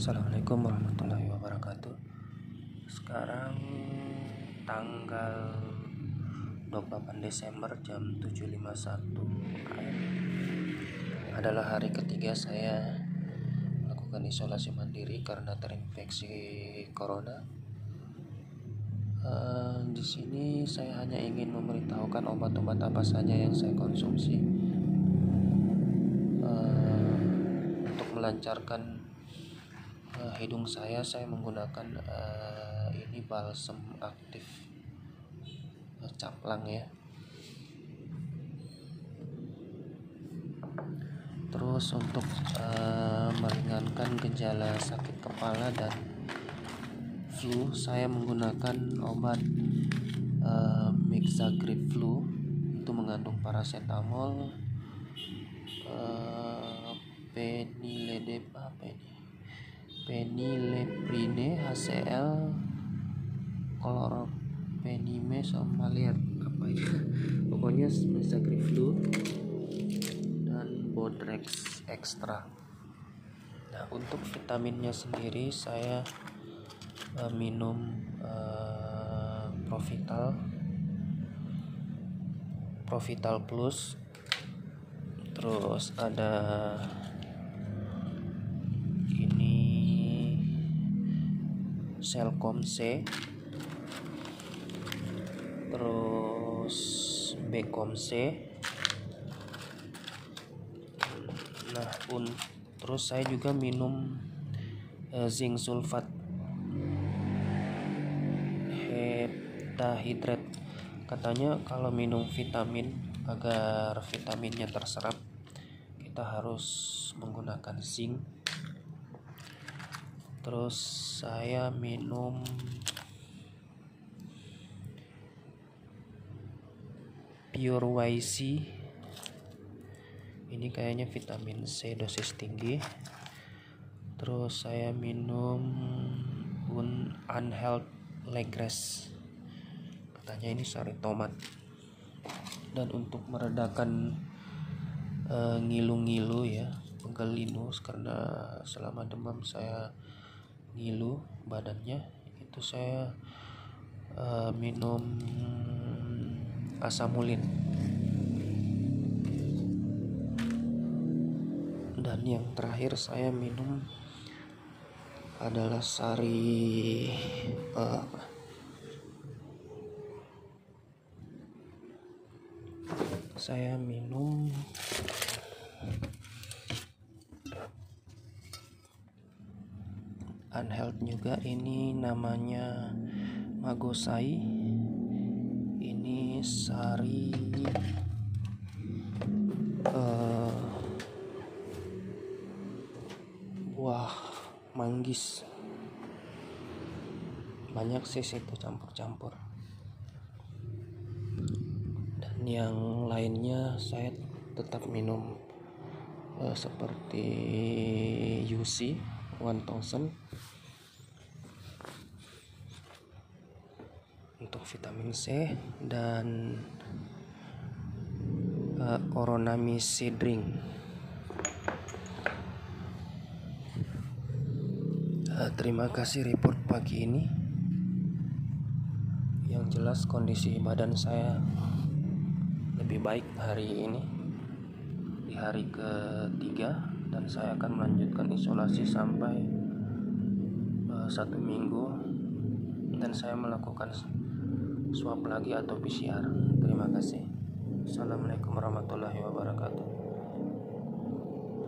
Assalamualaikum warahmatullahi wabarakatuh. Sekarang tanggal 28 Desember jam 7.51 AM Adalah hari ketiga saya melakukan isolasi mandiri karena terinfeksi corona. Uh, Di sini saya hanya ingin memberitahukan obat-obat apa saja yang saya konsumsi uh, Untuk melancarkan uh, hidung saya saya menggunakan uh, ini balsem aktif uh, caplang ya. Terus untuk uh, meringankan gejala sakit kepala dan flu saya menggunakan obat uh, Mixagrip flu. Itu mengandung paracetamol uh, peniledep apa ini penileprine HCl klorpenime sama lihat apa ya. Pokoknya flu dan Bodrex extra nah untuk vitaminnya sendiri saya uh, minum uh, Provital. Provital Plus. Terus ada Selkom C. Terus Bekom C. Nah un terus saya juga minum uh, zinc sulfat heptahidrat katanya kalau minum vitamin agar vitaminnya terserap kita harus menggunakan zinc terus saya minum pure YC ini kayaknya vitamin C dosis tinggi. Terus saya minum un unhealth legres katanya ini sari tomat. Dan untuk meredakan eh, ngilu-ngilu uh, ya pegel linus karena selama demam saya ngilu badannya. Itu saya uh, minum asamulin. Dan yang terakhir saya minum adalah sari uh, saya minum unhealth juga. Ini namanya magosai. Ini sari uh, buah manggis. Banyak sih itu campur-campur. Dan yang lainnya saya tetap minum uh, seperti UC 1000 untuk vitamin C dan uh, Oronami seed drink. Uh, terima kasih report pagi ini. Yang jelas kondisi badan saya lebih baik hari ini di hari ketiga saya akan melanjutkan isolasi sampai uh, satu minggu dan saya melakukan swab lagi atau PCR. Terima kasih. Assalamualaikum warahmatullahi wabarakatuh.